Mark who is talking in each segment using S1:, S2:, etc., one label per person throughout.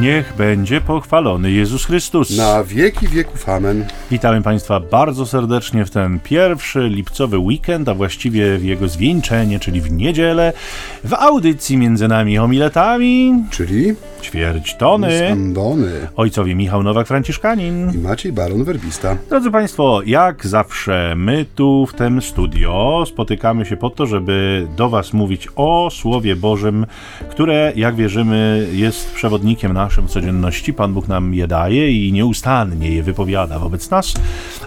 S1: Niech będzie pochwalony Jezus Chrystus.
S2: Na wieki wieków amen.
S1: Witamy Państwa bardzo serdecznie w ten pierwszy lipcowy weekend, a właściwie w jego zwieńczenie, czyli w niedzielę, w audycji między nami homiletami,
S2: Czyli
S1: ćwierć tony,
S2: Andony
S1: ojcowie Michał Nowak-Franciszkanin.
S2: i Maciej Baron Werbista.
S1: Drodzy Państwo, jak zawsze, my tu w tym studio spotykamy się po to, żeby do Was mówić o Słowie Bożym, które, jak wierzymy, jest przewodnikiem naszym w codzienności. Pan Bóg nam je daje i nieustannie je wypowiada wobec nas.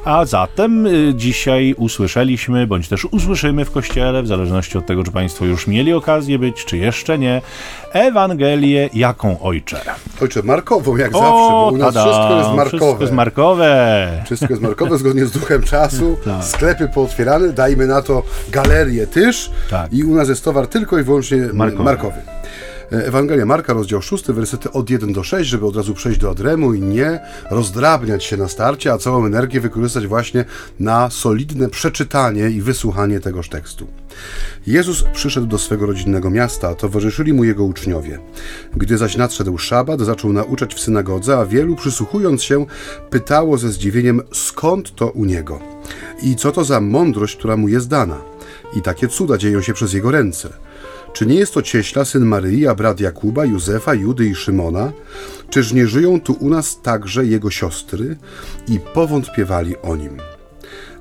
S1: A zatem y, dzisiaj usłyszeliśmy, bądź też usłyszymy w kościele, w zależności od tego, czy Państwo już mieli okazję być, czy jeszcze nie, Ewangelię jaką ojcze?
S2: Ojcze, markową jak zawsze, bo u nas
S1: tada,
S2: wszystko jest markowe.
S1: Wszystko jest markowe.
S2: Wszystko jest markowe zgodnie z duchem czasu.
S1: Tak.
S2: Sklepy pootwierane, dajmy na to galerię tyż.
S1: Tak.
S2: I u nas jest towar tylko i wyłącznie
S1: Markowy.
S2: markowy. Ewangelia Marka, rozdział 6, wersety od 1 do 6, żeby od razu przejść do Adremu i nie rozdrabniać się na starcie, a całą energię wykorzystać właśnie na solidne przeczytanie i wysłuchanie tegoż tekstu. Jezus przyszedł do swego rodzinnego miasta, towarzyszyli mu jego uczniowie. Gdy zaś nadszedł szabat, zaczął nauczać w synagodze, a wielu przysłuchując się pytało ze zdziwieniem, skąd to u niego i co to za mądrość, która mu jest dana. I takie cuda dzieją się przez jego ręce. Czy nie jest to cieśla, syn Maryi, a brat Jakuba, Józefa, Judy i Szymona? Czyż nie żyją tu u nas także jego siostry? I powątpiewali o nim.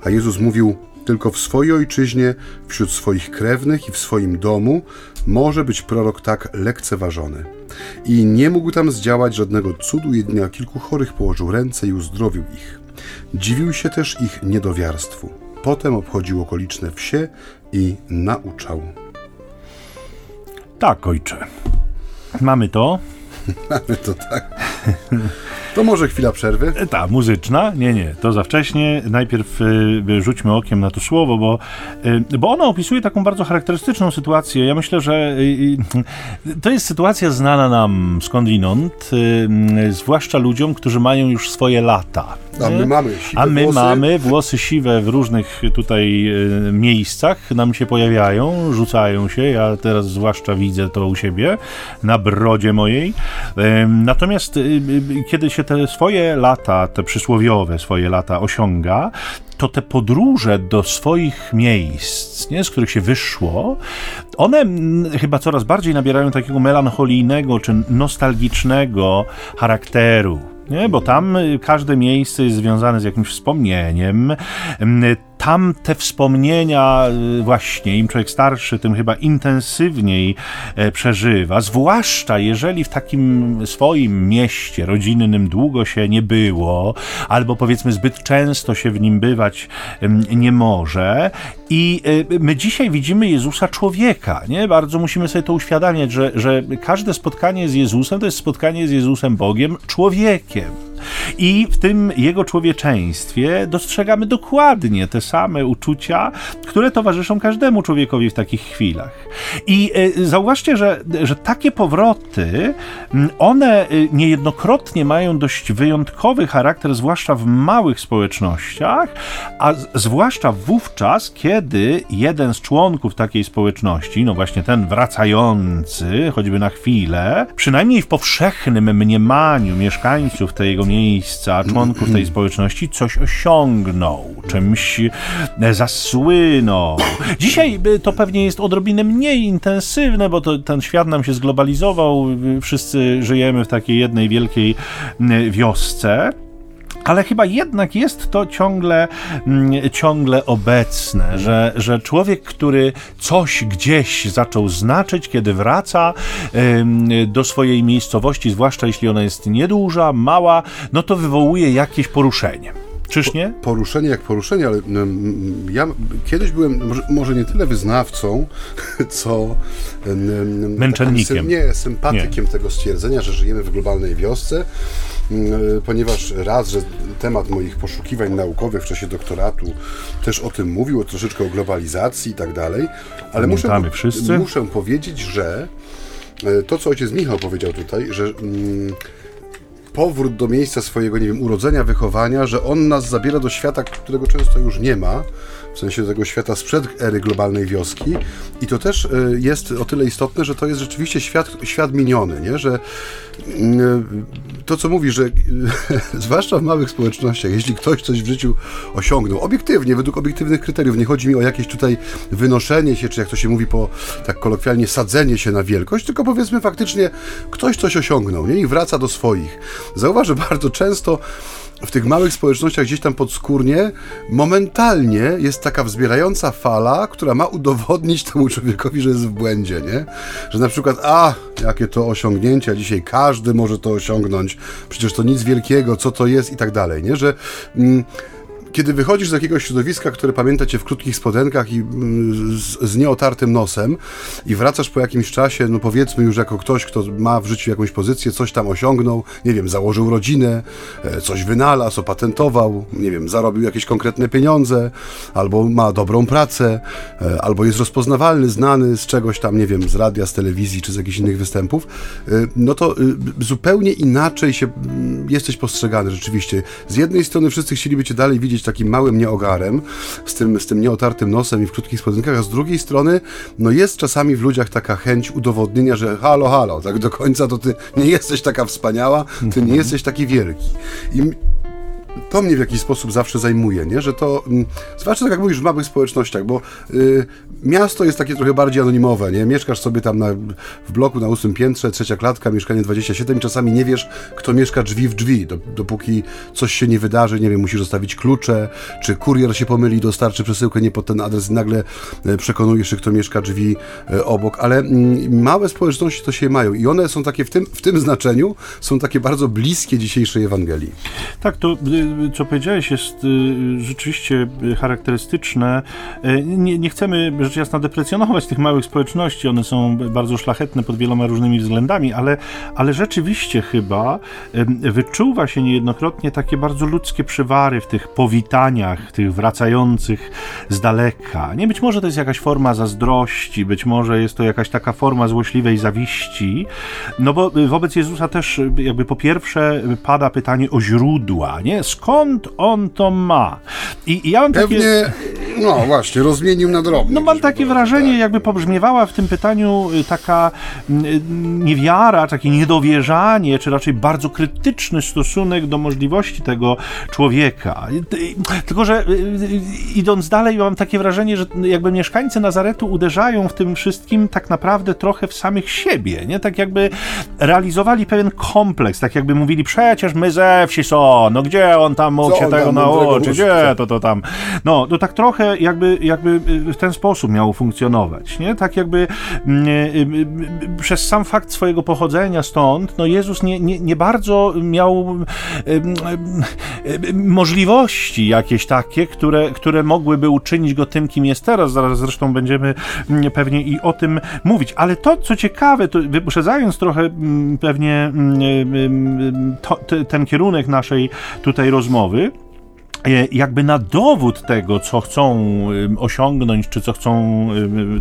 S2: A Jezus mówił, tylko w swojej ojczyźnie, wśród swoich krewnych i w swoim domu może być prorok tak lekceważony. I nie mógł tam zdziałać żadnego cudu, jedynie na kilku chorych położył ręce i uzdrowił ich. Dziwił się też ich niedowiarstwu. Potem obchodził okoliczne wsie i nauczał.
S1: Tak, ojcze. Mamy to.
S2: To tak. To może chwila przerwy.
S1: E, Ta, muzyczna? Nie, nie, to za wcześnie. Najpierw y, rzućmy okiem na to słowo, bo, y, bo ono opisuje taką bardzo charakterystyczną sytuację. Ja myślę, że y, y, to jest sytuacja znana nam skądinąd, y, y, zwłaszcza ludziom, którzy mają już swoje lata.
S2: A my mamy siwe
S1: A my
S2: włosy.
S1: mamy włosy siwe w różnych tutaj y, miejscach, nam się pojawiają, rzucają się. Ja teraz zwłaszcza widzę to u siebie, na brodzie mojej. Natomiast y, y, kiedy się te swoje lata, te przysłowiowe swoje lata osiąga, to te podróże do swoich miejsc, nie, z których się wyszło, one mm, chyba coraz bardziej nabierają takiego melancholijnego czy nostalgicznego charakteru. Nie, bo tam y, każde miejsce jest związane z jakimś wspomnieniem. Tam te wspomnienia, y, właśnie im człowiek starszy, tym chyba intensywniej e, przeżywa. Zwłaszcza jeżeli w takim swoim mieście rodzinnym długo się nie było, albo powiedzmy zbyt często się w nim bywać nie może. I y, my dzisiaj widzimy Jezusa człowieka. Nie? Bardzo musimy sobie to uświadamiać, że, że każde spotkanie z Jezusem to jest spotkanie z Jezusem Bogiem, człowiekiem. I w tym jego człowieczeństwie dostrzegamy dokładnie te same uczucia, które towarzyszą każdemu człowiekowi w takich chwilach. I y, zauważcie, że, że takie powroty, one y, niejednokrotnie mają dość wyjątkowy charakter, zwłaszcza w małych społecznościach, a zwłaszcza wówczas, kiedy jeden z członków takiej społeczności, no właśnie ten wracający, choćby na chwilę, przynajmniej w powszechnym mniemaniu mieszkańców tego miejsca, członków tej społeczności, coś osiągnął, czymś e, zasłynął. Dzisiaj y, to pewnie jest odrobinę mniej intensywne, bo to, ten świat nam się zglobalizował, y, wszyscy żyjemy w takiej jednej wielkiej wiosce. Ale chyba jednak jest to ciągle, mm, ciągle obecne, że, że człowiek, który coś gdzieś zaczął znaczyć, kiedy wraca do swojej miejscowości, zwłaszcza jeśli ona jest nieduża, mała, no to wywołuje jakieś poruszenie. Czyż nie?
S2: Poruszenie jak poruszenie, ale mm, ja kiedyś byłem może, nie tyle wyznawcą, co mm,
S1: Męczennikiem.
S2: Nie, sympatykiem tego stwierdzenia, że żyjemy w globalnej wiosce, mm, ponieważ raz, że temat moich poszukiwań naukowych w czasie doktoratu też o tym mówił, troszeczkę o globalizacji i tak dalej, ale muszę, muszę powiedzieć, że e, to, co ojciec Michał powiedział tutaj, że mm, powrót do miejsca swojego, nie wiem, urodzenia, wychowania, że on nas zabiera do świata, którego często już nie ma, w sensie tego świata sprzed ery globalnej wioski. I to też y, jest o tyle istotne, że to jest rzeczywiście świat, świat miniony, nie? że mm, to, co mówi, że zwłaszcza w małych społecznościach, jeśli ktoś coś w życiu osiągnął, obiektywnie, według obiektywnych kryteriów, nie chodzi mi o jakieś tutaj wynoszenie się, czy jak to się mówi po tak kolokwialnie, sadzenie się na wielkość, tylko powiedzmy faktycznie ktoś coś osiągnął nie? i wraca do swoich. Zauważ, że bardzo często w tych małych społecznościach gdzieś tam podskórnie momentalnie jest taka wzbierająca fala, która ma udowodnić temu człowiekowi, że jest w błędzie, nie? Że na przykład, a, jakie to osiągnięcia, dzisiaj każdy może to osiągnąć, przecież to nic wielkiego, co to jest i tak dalej, nie? Że... Mm, kiedy wychodzisz z jakiegoś środowiska, które pamięta cię w krótkich spodenkach i mm, z, z nieotartym nosem i wracasz po jakimś czasie, no powiedzmy już jako ktoś, kto ma w życiu jakąś pozycję, coś tam osiągnął, nie wiem, założył rodzinę, e, coś wynalazł, opatentował, nie wiem, zarobił jakieś konkretne pieniądze, albo ma dobrą pracę, e, albo jest rozpoznawalny, znany z czegoś tam, nie wiem, z radia, z telewizji, czy z jakichś innych występów, e, no to zupełnie inaczej się jesteś postrzegany rzeczywiście. Z jednej strony wszyscy chcieliby cię dalej widzieć takim małym nieogarem, z tym, z tym nieotartym nosem i w krótkich spodenkach, a z drugiej strony, no jest czasami w ludziach taka chęć udowodnienia, że halo, halo, tak do końca to ty nie jesteś taka wspaniała, ty nie mhm. jesteś taki wielki. I to mnie w jakiś sposób zawsze zajmuje, nie? że to, zwłaszcza tak jak mówisz w małych społecznościach, bo y, miasto jest takie trochę bardziej anonimowe, nie? Mieszkasz sobie tam na, w bloku na ósmym piętrze, trzecia klatka, mieszkanie 27 i czasami nie wiesz, kto mieszka drzwi w drzwi, dopóki coś się nie wydarzy, nie wiem, musisz zostawić klucze, czy kurier się pomyli, dostarczy przesyłkę nie pod ten adres i nagle e, przekonujesz się, kto mieszka drzwi e, obok, ale mm, małe społeczności to się mają i one są takie w tym, w tym znaczeniu, są takie bardzo bliskie dzisiejszej Ewangelii.
S1: Tak, to y, co powiedziałeś jest rzeczywiście charakterystyczne. E, nie, nie chcemy rzecz jasna deprecjonować tych małych społeczności, one są bardzo szlachetne pod wieloma różnymi względami, ale, ale rzeczywiście chyba wyczuwa się niejednokrotnie takie bardzo ludzkie przywary w tych powitaniach, tych wracających z daleka. Nie być może to jest jakaś forma zazdrości, być może jest to jakaś taka forma złośliwej zawiści, no bo wobec Jezusa też jakby po pierwsze pada pytanie o źródła, nie? Skąd on to ma?
S2: I, i ja mam Pewnie, takie... no właśnie, rozmienił na drobne.
S1: No mam takie wrażenie, jakby pobrzmiewała w tym pytaniu y, taka mm, y, niewiara, takie niedowierzanie, czy raczej bardzo krytyczny stosunek do możliwości tego człowieka. Tylko, że y, idąc dalej, mam takie wrażenie, że jakby mieszkańcy Nazaretu uderzają w tym wszystkim tak naprawdę trochę w samych siebie, nie? Tak jakby realizowali pewien kompleks, tak jakby mówili, przecież my ze wsi są, no gdzie on tam mógł się tego nauczyć, gdzie to to tam. No, to tak trochę jakby, jakby w ten sposób miało funkcjonować, nie? Tak jakby mm, y, y, przez sam fakt swojego pochodzenia stąd, no Jezus nie, nie, nie bardzo miał y, możliwości jakieś takie, które, które mogłyby uczynić go tym, kim jest teraz. Zaraz zresztą będziemy mm, pewnie i o tym mówić. Ale to, co ciekawe, to wyprzedzając trochę mm, pewnie to, ten kierunek naszej tutaj rozmowy, E, jakby na dowód tego, co chcą osiągnąć, czy co chcą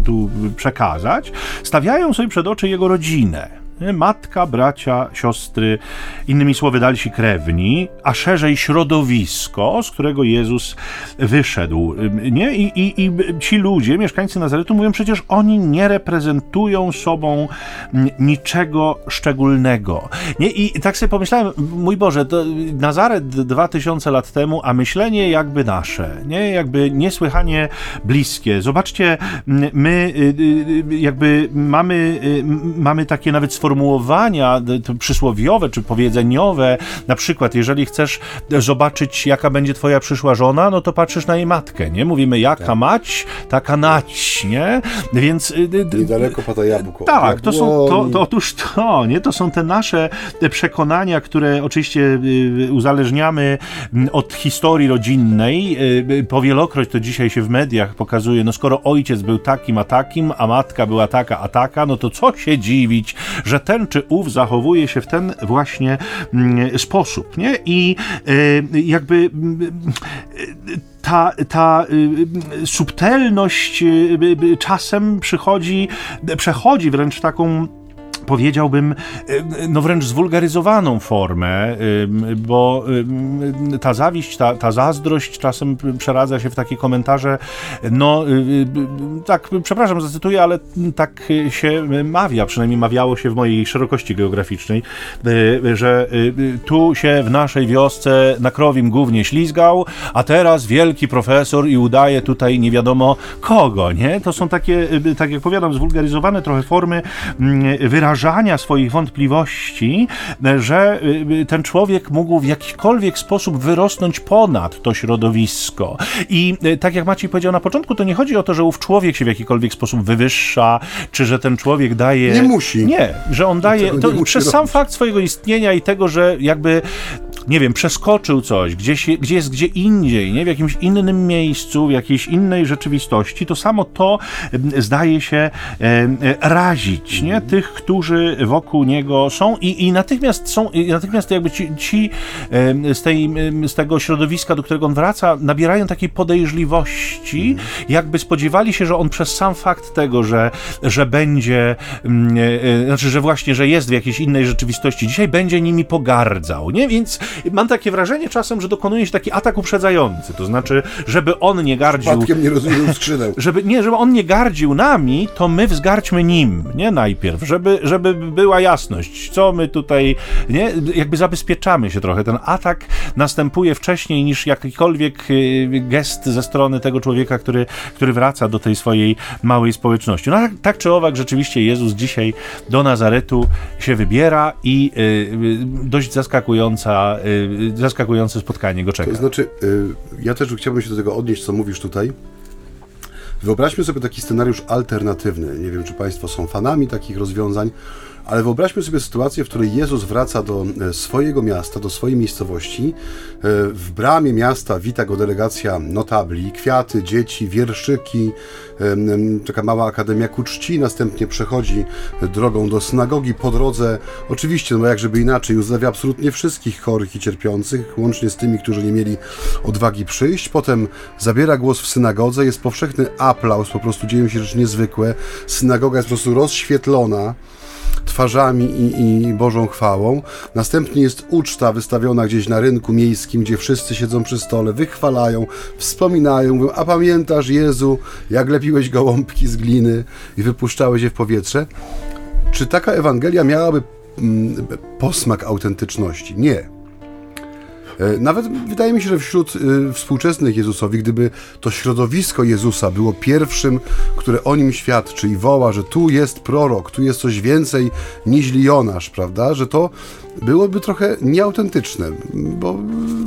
S1: tu przekazać, stawiają sobie przed oczy jego rodzinę. Matka, bracia, siostry, innymi słowy dalsi krewni, a szerzej środowisko, z którego Jezus wyszedł. Nie? I, i, I ci ludzie, mieszkańcy Nazaretu, mówią przecież, oni nie reprezentują sobą niczego szczególnego. Nie? I tak sobie pomyślałem, mój Boże, to Nazaret dwa tysiące lat temu, a myślenie jakby nasze, nie? jakby niesłychanie bliskie. Zobaczcie, my y, y, jakby mamy, y, mamy takie nawet sformułowanie, sformułowania przysłowiowe czy powiedzeniowe. Na przykład, jeżeli chcesz zobaczyć, jaka będzie twoja przyszła żona, no to patrzysz na jej matkę, nie? Mówimy, jaka tak. mać, taka nać, nie? Więc... Y,
S2: y, Niedaleko pada jabłko.
S1: Tak, to są, to, to, otóż to, nie? To są te nasze przekonania, które oczywiście y, uzależniamy od historii rodzinnej. Powielokroć to dzisiaj się w mediach pokazuje, no skoro ojciec był takim a takim, a matka była taka a taka, no to co się dziwić, że ten czy ów zachowuje się w ten właśnie mm, sposób, nie? I e, jakby mm, ta, ta y, subtelność y, czasem przychodzi, przechodzi wręcz taką powiedziałbym, no wręcz zwulgaryzowaną formę, bo ta zawiść, ta, ta zazdrość czasem przeradza się w takie komentarze, no tak, przepraszam, zacytuję, ale tak się mawia, przynajmniej mawiało się w mojej szerokości geograficznej, że tu się w naszej wiosce na krowim głównie ślizgał, a teraz wielki profesor i udaje tutaj nie wiadomo kogo, nie? To są takie, tak jak powiadam, zwulgaryzowane trochę formy mm, wyrażania swoich wątpliwości, że y, ten człowiek mógł w jakikolwiek sposób wyrosnąć ponad to środowisko. I y, tak jak Maciej powiedział na początku, to nie chodzi o to, że ów człowiek się w jakikolwiek sposób wywyższa, czy że ten człowiek daje...
S2: Nie musi.
S1: Nie, że on daje... To, przez sam fakt swojego istnienia i tego, że jakby nie wiem, przeskoczył coś, gdzieś, gdzie jest gdzie indziej, nie? w jakimś innym miejscu, w jakiejś innej rzeczywistości, to samo to zdaje się e, e, razić nie? tych, którzy wokół niego są i, i natychmiast są, i natychmiast jakby ci, ci z, tej, z tego środowiska, do którego on wraca, nabierają takiej podejrzliwości, jakby spodziewali się, że on przez sam fakt tego, że, że będzie, e, znaczy, że właśnie, że jest w jakiejś innej rzeczywistości, dzisiaj będzie nimi pogardzał, nie? Więc mam takie wrażenie czasem, że dokonuje się taki atak uprzedzający, to znaczy, żeby on nie gardził...
S2: Przypadkiem nie rozumiem skrzydeł.
S1: Żeby, nie, żeby on nie gardził nami, to my wzgarćmy nim, nie najpierw, żeby, żeby była jasność, co my tutaj, nie, jakby zabezpieczamy się trochę. Ten atak następuje wcześniej niż jakikolwiek y, gest ze strony tego człowieka, który, który wraca do tej swojej małej społeczności. No tak, tak czy owak, rzeczywiście Jezus dzisiaj do Nazaretu się wybiera i y, y dość zaskakująca Y, zaskakujące spotkanie go czeka.
S2: To znaczy, y, ja też chciałbym się do tego odnieść, co mówisz tutaj. Wyobraźmy sobie taki scenariusz alternatywny. Nie wiem, czy Państwo są fanami takich rozwiązań, ale wyobraźmy sobie sytuację, w której Jezus wraca do e, swojego miasta, do swojej miejscowości. E, w bramie miasta wita go delegacja notabli, kwiaty, dzieci, wierszyki, taka mała akademia ku czci, następnie przechodzi drogą do synagogi, po drodze, oczywiście, no jak żeby inaczej, uzdrawia absolutnie wszystkich chorych i cierpiących, łącznie z tymi, którzy nie mieli odwagi przyjść, potem zabiera głos w synagodze, jest powszechny aplauz, po prostu dzieją się rzeczy niezwykłe, synagoga jest po prostu rozświetlona, twarzami i, i Bożą chwałą. Następnie jest uczta wystawiona gdzieś na rynku miejskim, gdzie wszyscy siedzą przy stole, wychwalają, wspominają, mówią, a pamiętasz Jezu, jak lepiłeś gołąbki z gliny i wypuszczałeś je w powietrze? Czy taka Ewangelia miałaby mm, posmak autentyczności? Nie. E, nawet wydaje mi się, że wśród y, współczesnych Jezusowi, gdyby to środowisko Jezusa było pierwszym, które o nim świadczy i woła, że tu jest prorok, tu jest coś więcej niż Jonasz, prawda? Że to byłoby trochę nieautentyczne, bo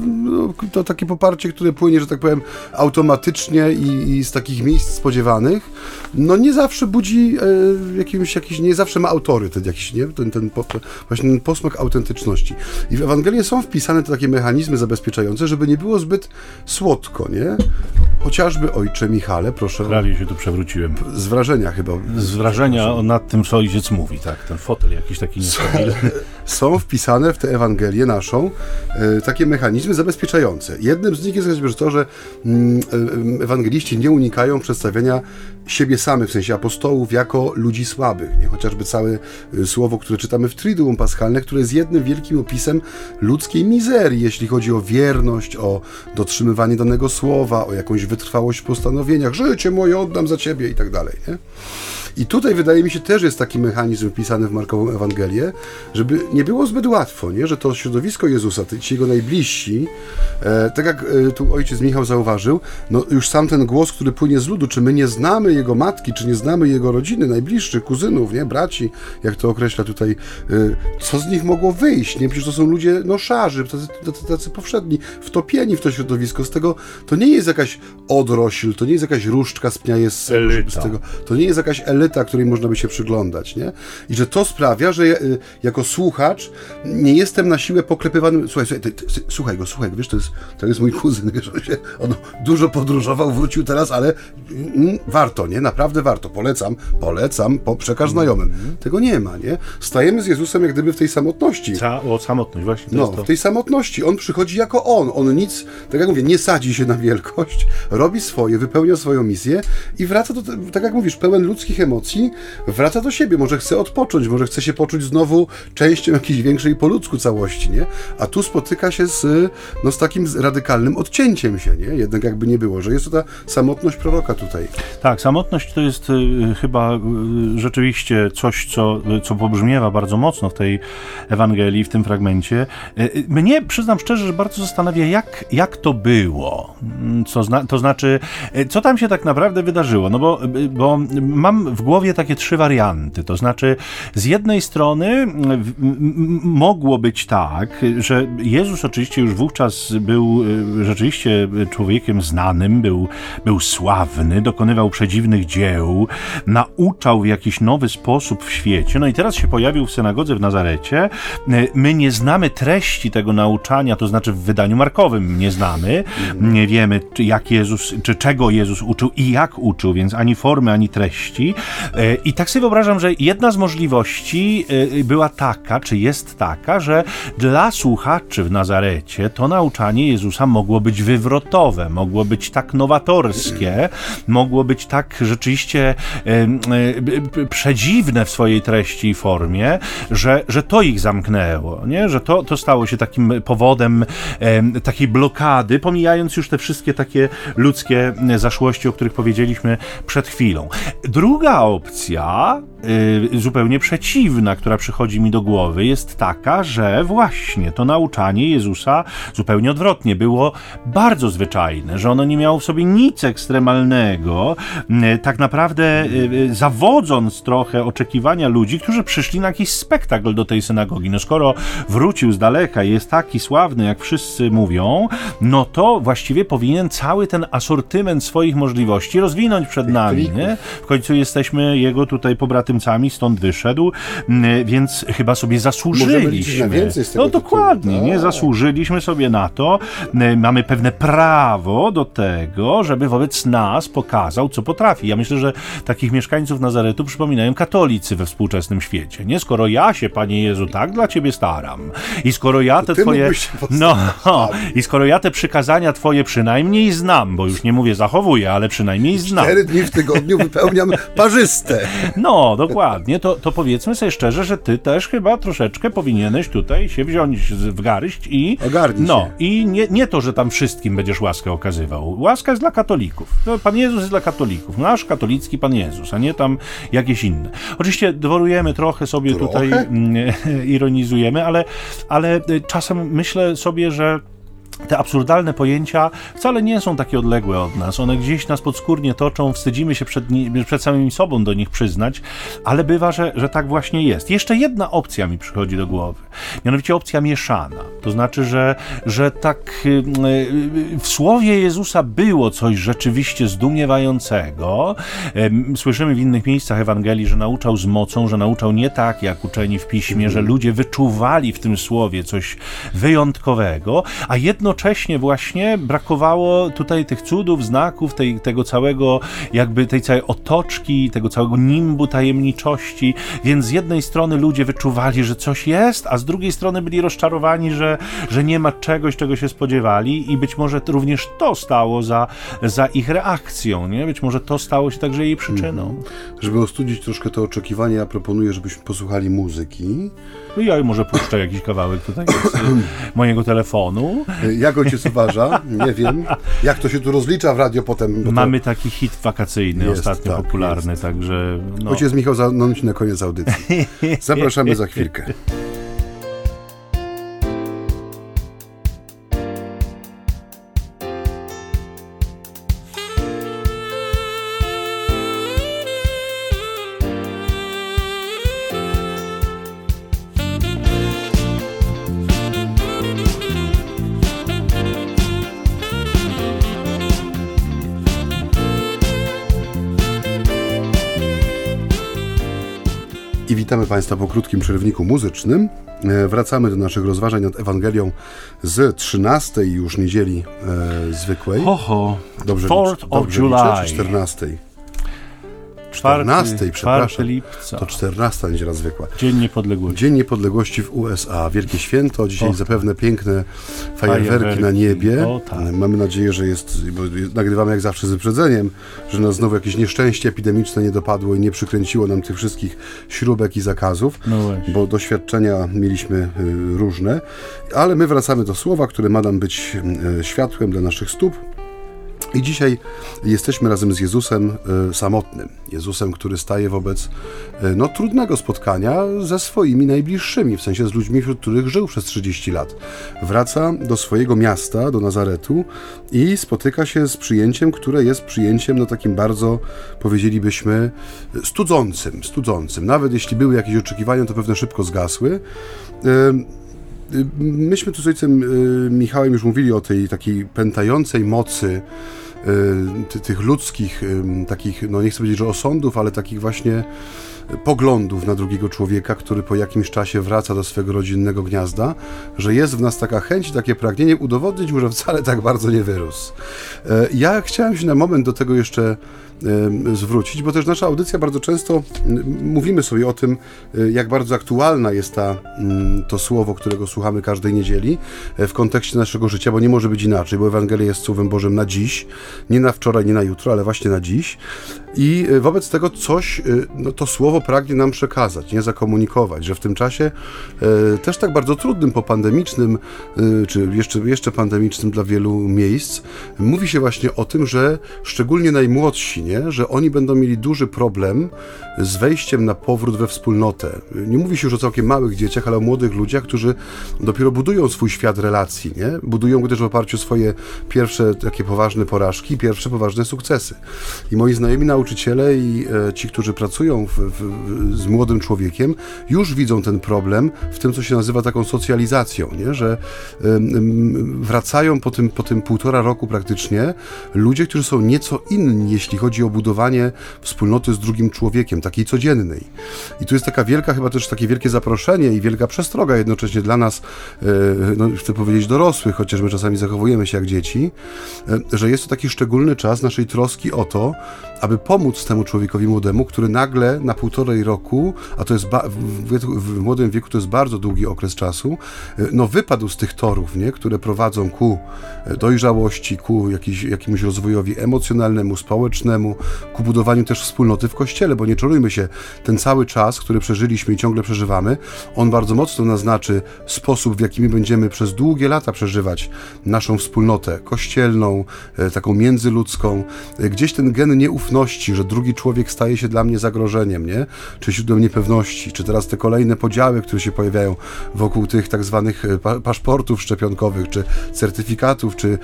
S2: no, to takie poparcie, które płynie, że tak powiem, automatycznie i, i z takich miejsc spodziewanych, no nie zawsze budzi e, jakimś, jakiś, nie zawsze ma autorytet jakiś, nie? Ten, ten, po, właśnie ten posmak autentyczności. I w Ewangelii są wpisane te takie mechanizmy zabezpieczające, żeby nie było zbyt słodko, nie? Chociażby ojcze Michale, proszę.
S1: Prawie się tu przewróciłem.
S2: Z wrażenia chyba.
S1: Z wrażenia nad tym, co ojciec mówi, tak? Ten fotel jakiś taki niestabilny.
S2: Są wpisane w tę Ewangelię naszą e, takie mechanizmy zabezpieczające. Jednym z nich jest chociażby to, że mm, e, ewangeliści nie unikają przedstawiania siebie samych, w sensie apostołów, jako ludzi słabych. Nie? Chociażby całe e, słowo, które czytamy w Triduum Paschalne, które jest jednym wielkim opisem ludzkiej mizerii, jeśli chodzi o wierność, o dotrzymywanie danego słowa, o jakąś wytrwałość w postanowieniach, życie moje oddam za ciebie i tak dalej. Nie? I tutaj wydaje mi się też jest taki mechanizm wpisany w Markową Ewangelię, żeby nie było zbyt łatwo, nie? że to środowisko Jezusa, ci jego najbliżsi, e, tak jak e, tu ojciec Michał zauważył, no już sam ten głos, który płynie z ludu, czy my nie znamy jego matki, czy nie znamy jego rodziny, najbliższych, kuzynów, nie? braci, jak to określa tutaj, e, co z nich mogło wyjść, nie? Przecież to są ludzie, no szarzy, tacy, tacy, tacy powszedni, wtopieni w to środowisko, z tego, to nie jest jakaś odrośl, to nie jest jakaś różdżka z pnia jest z tego, to nie jest jakaś elita, elita, której można by się przyglądać, nie? I że to sprawia, że ja, y, jako słuchacz nie jestem na siłę poklepywany. Słuchaj, słuchaj, ty, ty, słuchaj go, słuchaj go, wiesz, to jest, to jest mój kuzyn, wiesz, on, się, on dużo podróżował, wrócił teraz, ale mm, warto, nie? Naprawdę warto. Polecam, polecam, po, przekaż znajomym. Mm. Tego nie ma, nie? Stajemy z Jezusem jak gdyby w tej samotności.
S1: Ca o, samotność, właśnie.
S2: no, w tej samotności. On przychodzi jako on. On nic, tak jak mówię, nie sadzi się na wielkość, robi swoje, wypełnia swoją misję i wraca do, tak jak mówisz, pełen ludzkich emocji, emocji, wraca do siebie, może chce odpocząć, może chce się poczuć znowu częścią jakiejś większej po ludzku całości, nie? A tu spotyka się z, no, z takim radykalnym odcięciem się, nie? Jednak jakby nie było, że jest to ta samotność proroka tutaj.
S1: Tak, samotność to jest y, chyba y, rzeczywiście coś, co, co pobrzmiewa bardzo mocno w tej Ewangelii, w tym fragmencie. Y, y mnie, przyznam szczerze, że bardzo zastanawia, jak, jak to było. Mm, co zna, to znaczy, y, co tam się tak naprawdę wydarzyło? No bo, y, bo mam w głowie takie trzy warianty. To znaczy, z jednej strony mogło być tak, że Jezus oczywiście już wówczas był rzeczywiście człowiekiem znanym, był, był sławny, dokonywał przedziwnych dzieł, nauczał w jakiś nowy sposób w świecie. No i teraz się pojawił w synagodze w Nazarecie. My nie znamy treści tego nauczania, to znaczy w wydaniu markowym nie znamy. Nie wiemy, jak Jezus, czy czego Jezus uczył i jak uczył, więc ani formy, ani treści. I tak sobie wyobrażam, że jedna z możliwości była taka, czy jest taka, że dla słuchaczy w Nazarecie to nauczanie Jezusa mogło być wywrotowe, mogło być tak nowatorskie, mogło być tak rzeczywiście e, przedziwne w swojej treści i formie, że, że to ich zamknęło, nie? że to, to stało się takim powodem e, takiej blokady, pomijając już te wszystkie takie ludzkie zaszłości, o których powiedzieliśmy przed chwilą. Druga opcja, y, zupełnie przeciwna, która przychodzi mi do głowy, jest taka, że właśnie to nauczanie Jezusa zupełnie odwrotnie było bardzo zwyczajne, że ono nie miało w sobie nic ekstremalnego, y, tak naprawdę y, zawodząc trochę oczekiwania ludzi, którzy przyszli na jakiś spektakl do tej synagogi. No skoro wrócił z daleka i jest taki sławny, jak wszyscy mówią, no to właściwie powinien cały ten asortyment swoich możliwości rozwinąć przed nami. Nie? W końcu jesteśmy jego tutaj pobratymcami, stąd wyszedł, więc chyba sobie zasłużyliśmy. no dokładnie, nie? Tak. Zasłużyliśmy sobie na to. Mamy pewne prawo do tego, żeby wobec nas pokazał, co potrafi. Ja myślę, że takich mieszkańców Nazaretu przypominają katolicy we współczesnym świecie. Nie? Skoro ja się, Panie Jezu, tak dla Ciebie staram i skoro ja te Twoje... No, i skoro ja te przykazania Twoje przynajmniej znam, bo już nie mówię zachowuję, ale przynajmniej znam.
S2: Cztery dni w tygodniu wypełniam parzyste.
S1: No, dokładnie. To, to powiedzmy sobie szczerze, że Ty też chyba troszeczkę powinieneś tutaj się wziąć w garść i...
S2: Ogarnij
S1: No, się. i nie, nie to, że tam wszystkim będziesz łaskę okazywał. Łaska jest dla katolików. No, Pan Jezus jest dla katolików. Nasz katolicki Pan Jezus, a nie tam jakieś inne. Oczywiście dworujemy trochę sobie trochę? tutaj, mm, ironizujemy, ale, ale czasem myślę sobie, że te absurdalne pojęcia wcale nie są takie odległe od nas. One gdzieś nas podskórnie toczą, wstydzimy się przed, przed samymi sobą do nich przyznać, ale bywa, że, że tak właśnie jest. Jeszcze jedna opcja mi przychodzi do głowy, mianowicie opcja mieszana. To znaczy, że, że tak y, y, w słowie Jezusa było coś rzeczywiście zdumiewającego. Słyszymy w innych miejscach Ewangelii, że nauczał z mocą, że nauczał nie tak jak uczeni w piśmie, że ludzie wyczuwali w tym słowie coś wyjątkowego, a jedno jednocześnie właśnie brakowało tutaj tych cudów, znaków, tej, tego całego, jakby tej całej otoczki, tego całego nimbu tajemniczości, więc z jednej strony ludzie wyczuwali, że coś jest, a z drugiej strony byli rozczarowani, że, że nie ma czegoś, czego się spodziewali i być może również to stało za, za ich reakcją, nie? Być może to stało się także jej przyczyną. Mhm.
S2: Żeby ostudzić troszkę to oczekiwanie, ja proponuję, żebyśmy posłuchali muzyki.
S1: No ja może puszczę jakiś kawałek tutaj z mojego telefonu.
S2: Jak ojciec uważa? Nie wiem. Jak to się tu rozlicza w radio potem?
S1: Mamy taki hit wakacyjny jest, ostatnio tak, popularny, jest. także...
S2: No. Ojciec Michał zanąć na koniec audycji. Zapraszamy za chwilkę. Witamy Państwa po krótkim przerwniku muzycznym. E, wracamy do naszych rozważań nad Ewangelią z 13 już niedzieli e, zwykłej.
S1: Ho, ho.
S2: Dobrze,
S1: Fourth
S2: dobrze
S1: of July.
S2: Liczę, 14? 14,
S1: czwarty
S2: przepraszam.
S1: lipca.
S2: To 14 niedziela zwykła.
S1: Dzień Niepodległości.
S2: Dzień Niepodległości w USA, wielkie święto, dzisiaj
S1: Och.
S2: zapewne piękne fajerwerki na niebie.
S1: O, tak.
S2: Mamy nadzieję, że jest, bo nagrywamy jak zawsze z wyprzedzeniem, że nas znowu jakieś nieszczęście epidemiczne nie dopadło i nie przykręciło nam tych wszystkich śrubek i zakazów,
S1: No
S2: bo doświadczenia mieliśmy y, różne, ale my wracamy do słowa, które ma nam być y, światłem dla naszych stóp. I dzisiaj jesteśmy razem z Jezusem y, samotnym. Jezusem, który staje wobec y, no, trudnego spotkania ze swoimi najbliższymi, w sensie z ludźmi, wśród których żył przez 30 lat. Wraca do swojego miasta, do Nazaretu i spotyka się z przyjęciem, które jest przyjęciem no, takim bardzo, powiedzielibyśmy, studzącym, studzącym. Nawet jeśli były jakieś oczekiwania, to pewne szybko zgasły. Y, Myśmy tu z ojcem Michałem już mówili o tej takiej pętającej mocy y, ty, tych ludzkich, ym, takich, no nie chcę powiedzieć, że osądów, ale takich właśnie poglądów na drugiego człowieka, który po jakimś czasie wraca do swego rodzinnego gniazda, że jest w nas taka chęć, takie pragnienie udowodnić mu, że wcale tak bardzo nie wyrósł. E, Ja chciałem się na moment do tego jeszcze zwrócić, bo też nasza audycja bardzo często mówimy sobie o tym, jak bardzo aktualna jest ta, mm, to słowo, którego słuchamy każdej niedzieli w kontekście naszego życia, bo nie może być inaczej, bo Ewangelia jest słowem Bożym na dziś, nie na wczoraj, nie na jutro, ale właśnie na dziś. I e, wobec tego coś, e, no to słowo pragnie nam przekazać, nie zakomunikować, że w tym czasie e, też tak bardzo trudnym, popandemicznym, czy jeszcze, jeszcze pandemicznym dla wielu miejsc, mówi się właśnie o tym, że szczególnie najmłodsi, nie, że oni będą mieli duży problem z wejściem na powrót we wspólnotę. Nie mówi się już o całkiem małych dzieciach, ale o młodych ludziach, którzy dopiero budują swój świat relacji, nie? Budują go też w oparciu o swoje pierwsze takie poważne porażki, pierwsze poważne sukcesy. I moi znajomi nauczyciele i e, ci, którzy pracują w, w, z młodym człowiekiem, już widzą ten problem w tym, co się nazywa taką socjalizacją, nie? że wracają po tym, po tym półtora roku praktycznie ludzie, którzy są nieco inni, jeśli chodzi o budowanie wspólnoty z drugim człowiekiem, takiej codziennej. I tu jest taka wielka, chyba też takie wielkie zaproszenie i wielka przestroga jednocześnie dla nas, e, no, chcę powiedzieć dorosłych, chociaż my czasami zachowujemy się jak dzieci, e, że jest to taki szczególny czas naszej troski o to, aby pomóc temu człowiekowi młodemu, który nagle na półtorej roku, a to jest w, w młodym wieku to jest bardzo długi okres czasu, e, no wypadł z tych torów, nie, które prowadzą ku e, dojrzałości, ku jakiś, jakiemuś rozwojowi emocjonalnemu, społecznemu, ku budowaniu też wspólnoty w kościele, bo nie czarujmy się, ten cały czas, który przeżyliśmy i ciągle przeżywamy, on bardzo mocno naznaczy sposób, w jaki my będziemy przez długie lata przeżywać naszą wspólnotę kościelną, e, taką międzyludzką. Gdzieś ten gen nieufności, że drugi człowiek staje się dla mnie zagrożeniem, nie? Czy źródłem niepewności, czy teraz te kolejne podziały, które się pojawiają wokół tych tak zwanych e, pa- paszportów szczepionkowych, czy certyfikatów, czy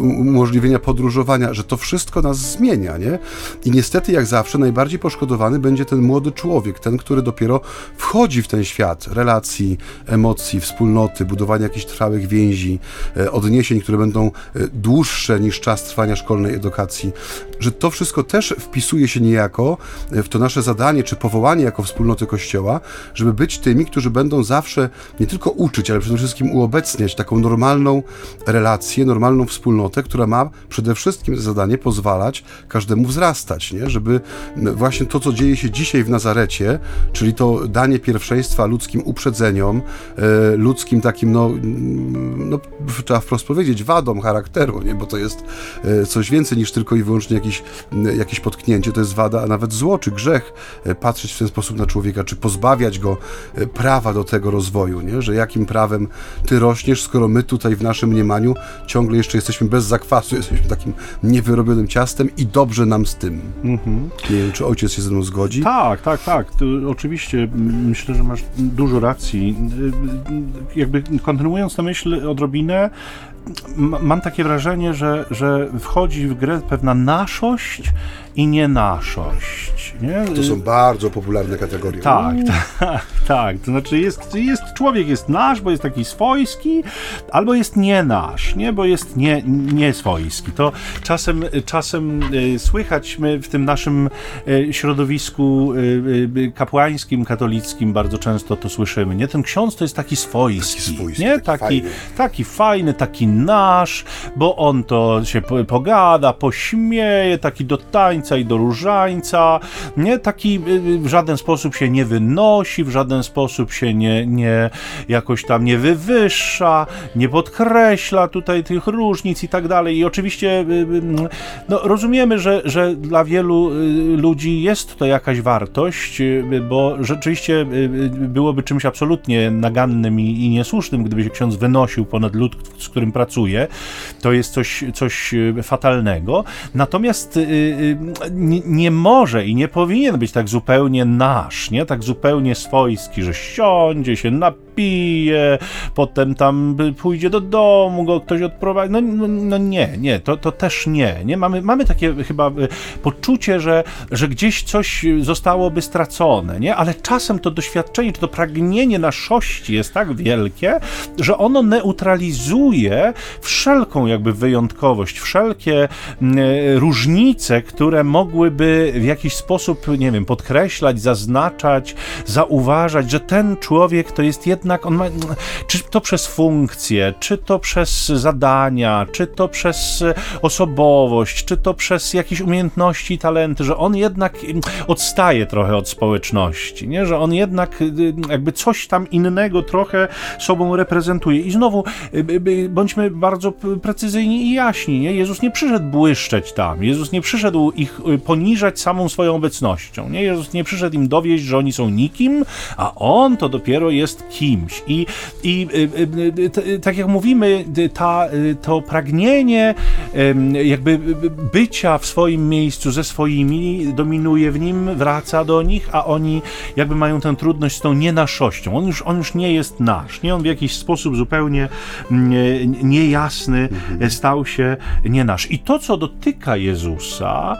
S2: umożliwienia podróżowania, że to wszystko nas zmienia, nie? I niestety, jak zawsze, najbardziej poszkodowany będzie ten młody człowiek, ten, który dopiero wchodzi w ten świat relacji, emocji, wspólnoty, budowania jakichś trwałych więzi, e, odniesień, które będą e, dłuższe niż czas trwania szkolnej edukacji, że to wszystko też wpisuje się niejako e, w to nasze zadanie, czy powołanie jako wspólnoty Kościoła, żeby być tymi, którzy będą zawsze nie tylko uczyć, ale przede wszystkim uobecniać taką normalną relację, normalną wspólnotę, która ma przede wszystkim za zadanie pozwalać każdemu wzrastać, nie? żeby właśnie to, co dzieje się dzisiaj w Nazarecie, czyli to danie pierwszeństwa ludzkim uprzedzeniom, e, ludzkim takim, no, no, trzeba wprost powiedzieć, wadą charakteru, nie? bo to jest coś więcej niż tylko i wyłącznie jakiś, m, jakieś potknięcie, to jest wada, a nawet zło czy grzech, e, patrzeć w ten sposób na człowieka, czy pozbawiać go e, prawa do tego rozwoju, nie? że jakim prawem ty rośniesz, skoro my tutaj w naszym mniemaniu ciągle jeszcze jesteśmy bez zakwasu, jesteśmy takim niewyrobionym ciastem i dobrze nam z tym. Nie wiem, czy ojciec się ze mną zgodzi.
S1: Tak, tak, tak. To oczywiście myślę, że masz dużo racji. Y, y, Jakby kontynuując tę myśl odrobinę, mam takie wrażenie, że, że wchodzi w grę pewna naszość i nienaszość. Nie?
S2: To są bardzo popularne kategorie.
S1: Tak, tak, tak. To znaczy jest, jest człowiek jest nasz, bo jest taki swojski, albo jest nie nasz, nie, bo jest nie, nie swojski. To czasem, czasem y, słychać my w tym naszym y, środowisku y, kapłańskim, katolickim bardzo często to słyszymy. Nie, ten ksiądz to jest taki swojski,
S2: Taki swojski,
S1: nie,
S2: taki
S1: taki,
S2: fajny.
S1: taki fajny, taki nasz, bo on to się pogada, pośmieje, taki do tańca i do różańca, nie? Taki y, w żaden sposób się nie wynosi, w żaden sposób się nie, nie jakoś tam nie wywyższa, nie podkreśla tutaj tych różnic i tak dalej. I oczywiście y, y, no, rozumiemy, że, że dla wielu ludzi jest to jakaś wartość, bo rzeczywiście byłoby czymś absolutnie nagannym i, i niesłusznym, gdyby się ksiądz wynosił ponad lud, z którym pracuje. To jest coś, coś fatalnego. Natomiast nie, może i nie powinien być tak zupełnie nasz, nie? Tak zupełnie swojski, że siądzie się, napije, potem tam pójdzie do domu, go ktoś odprowadzi. No, no, no, nie, nie, to, to też nie. nie? Mamy, mamy takie chyba y, poczucie, że, że gdzieś coś zostałoby stracone, nie? Ale czasem to doświadczenie, czy to pragnienie naszości jest tak wielkie, że ono neutralizuje wszelką jakby wyjątkowość, wszelkie mm, różnice, które mogłyby w jakiś sposób, nie wiem, podkreślać, zaznaczać, zauważać, że ten człowiek to jest jednak, on ma, czy to przez funkcję, czy to przez zadania, czy to przez osobowość, czy to przez jakieś umiejętności i talenty, że on jednak odstaje trochę od społeczności, nie? że on jednak y, jakby coś tam innego trochę sobą reprezentuje. I znowu y, bądźmy bardzo precyzyjni i jaśni. Nie? Jezus nie przyszedł błyszczeć tam, Jezus nie przyszedł ich y, poniżać samą swoją obecnością. Nie? Jezus nie przyszedł im dowieść, że oni są nikim, a on to dopiero jest kimś. I, i tak jak mówimy, ta, to pragnienie jakby bycia w swoim miejscu ze swoimi dominuje w nim, wraca do nich, a oni jakby mają tę trudność z tą nienaszością. On już, on już nie jest nasz, nie? On w jakiś sposób zupełnie niejasny mhm. stał się nie nasz. I to, co dotyka Jezusa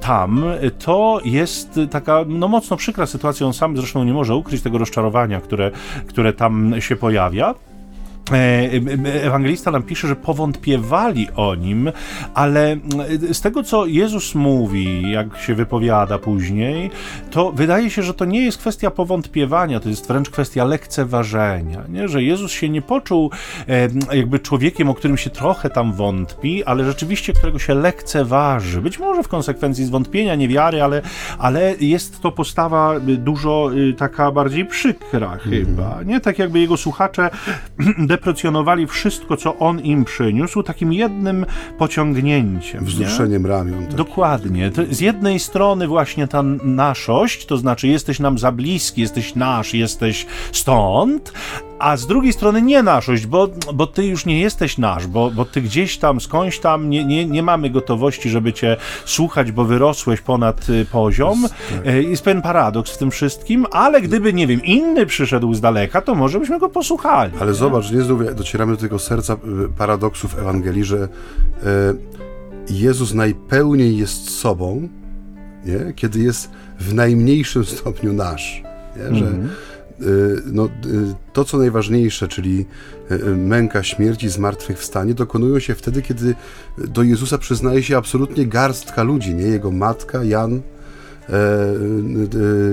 S1: tam, to jest taka no, mocno przykra sytuacja. On sam zresztą nie może ukryć tego rozczarowania, które, które tam się pojawia. E, ewangelista nam pisze, że powątpiewali o nim, ale z tego, co Jezus mówi, jak się wypowiada później, to wydaje się, że to nie jest kwestia powątpiewania, to jest wręcz kwestia lekceważenia, nie? że Jezus się nie poczuł jakby człowiekiem, o którym się trochę tam wątpi, ale rzeczywiście, którego się lekceważy. Być może w konsekwencji zwątpienia, niewiary, ale, ale jest to postawa dużo taka bardziej przykra mm. chyba, nie? Tak jakby jego słuchacze deprecjonowali wszystko, co on im przyniósł, takim jednym pociągnięciem.
S2: Wzruszeniem nie? ramion.
S1: Tak. Dokładnie. Z jednej strony właśnie ta naszość, to znaczy jesteś nam za bliski, jesteś nasz, jesteś stąd, a z drugiej strony nie naszość, bo, bo ty już nie jesteś nasz, bo, bo ty gdzieś tam, skądś tam nie, nie, nie mamy gotowości, żeby cię słuchać, bo wyrosłeś ponad y, poziom. Jest, tak. E, jest pewien paradoks w tym wszystkim, ale gdyby, nie wiem, inny przyszedł z daleka, to może byśmy go posłuchali.
S2: Ale nie? zobacz, nie znów docieramy do tego serca y, paradoksów Ewangelii, że Jezus najpełniej jest sobą, nie? kiedy jest w najmniejszym stopniu nasz. Nie? Że, mm -hmm Y, no, y, to, co najważniejsze, czyli y, męka, śmierć i zmartwychwstanie, dokonują się wtedy, kiedy do Jezusa przyznaje się absolutnie garstka ludzi, nie? Jego matka, Jan, e,